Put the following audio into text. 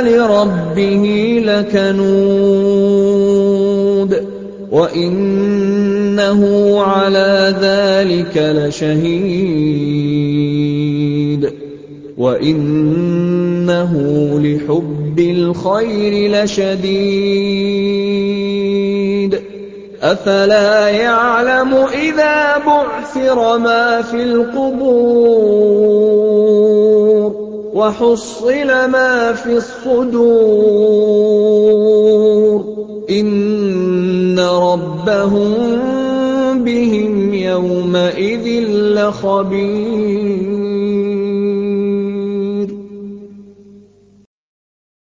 لِرَبِّهِ لَكَنُودٌ وَإِنَّهُ عَلَىٰ ذَٰلِكَ لَشَهِيدٌ. وَإِنَّهُ لِحُبِّ الْخَيْرِ لَشَدِيدٌ. أَفَلَا يَعْلَمُ إِذَا بُعْثِرَ مَا فِي الْقُبُورِ؟ وَحُصِّلَ مَا فِي الصُّدُورِ. إِنَّ رَبَّهُم بِهِمْ يَوْمَئِذٍ لَّخَبِيرٌ.